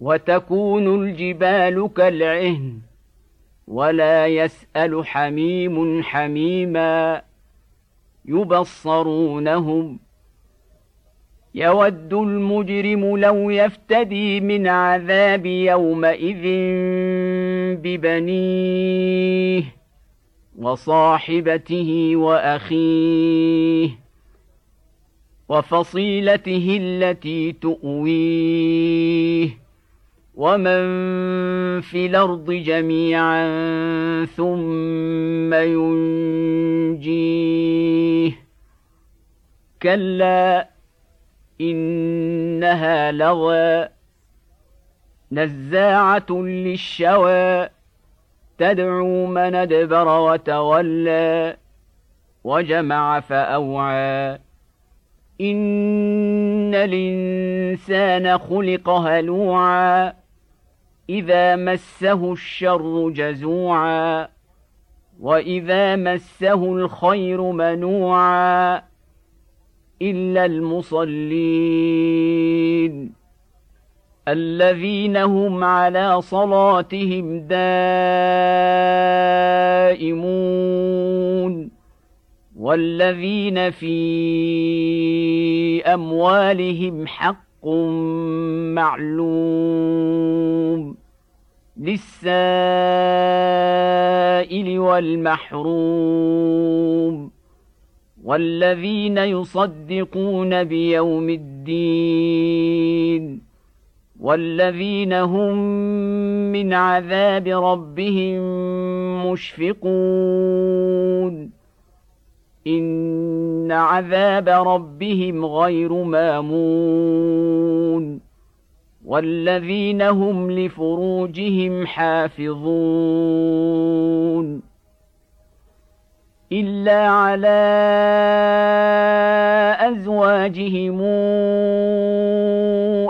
وتكون الجبال كالعهن ولا يسأل حميم حميما يبصرونهم يود المجرم لو يفتدي من عذاب يومئذ ببنيه وصاحبته وأخيه وفصيلته التي تؤويه ومن في الأرض جميعا ثم ينجيه كلا انها لظى نزاعه للشوى تدعو من ادبر وتولى وجمع فاوعى ان الانسان خلق هلوعا اذا مسه الشر جزوعا واذا مسه الخير منوعا الا المصلين الذين هم على صلاتهم دائمون والذين في اموالهم حق معلوم للسائل والمحروم والذين يصدقون بيوم الدين والذين هم من عذاب ربهم مشفقون إن عذاب ربهم غير مامون والذين هم لفروجهم حافظون إلا على أزواجهم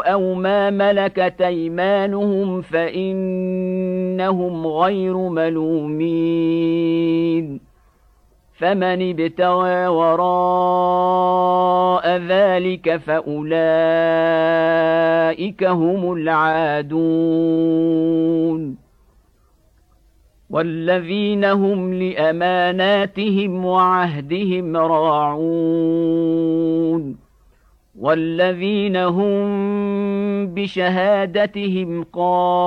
أو ما ملكت أيمانهم فإنهم غير ملومين فمن ابتغى وراء ذلك فأولئك هم العادون. والذين هم لأماناتهم وعهدهم راعون. والذين هم بشهادتهم قائمون.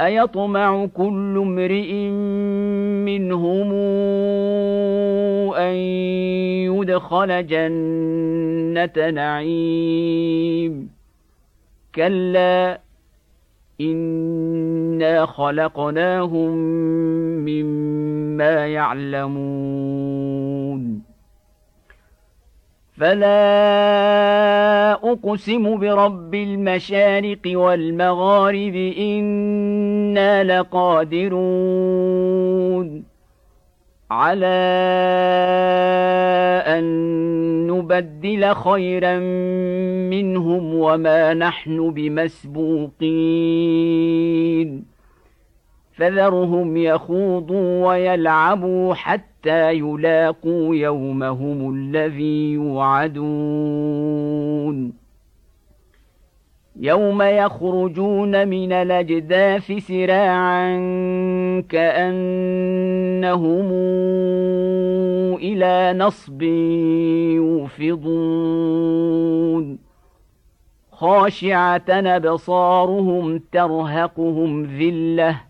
أيطمع كل امرئ منهم أن يدخل جنة نعيم. كلا إنا خلقناهم مما يعلمون. فلا اقسم برب المشارق والمغارب أنا لقادرون على ان نبدل خيرا منهم وما نحن بمسبوقين فذرهم يخوضوا ويلعبوا حتى يلاقوا يومهم الذي يوعدون. يوم يخرجون من الأجداث سراعا كأنهم إلى نصب يوفضون. خاشعة أبصارهم ترهقهم ذلة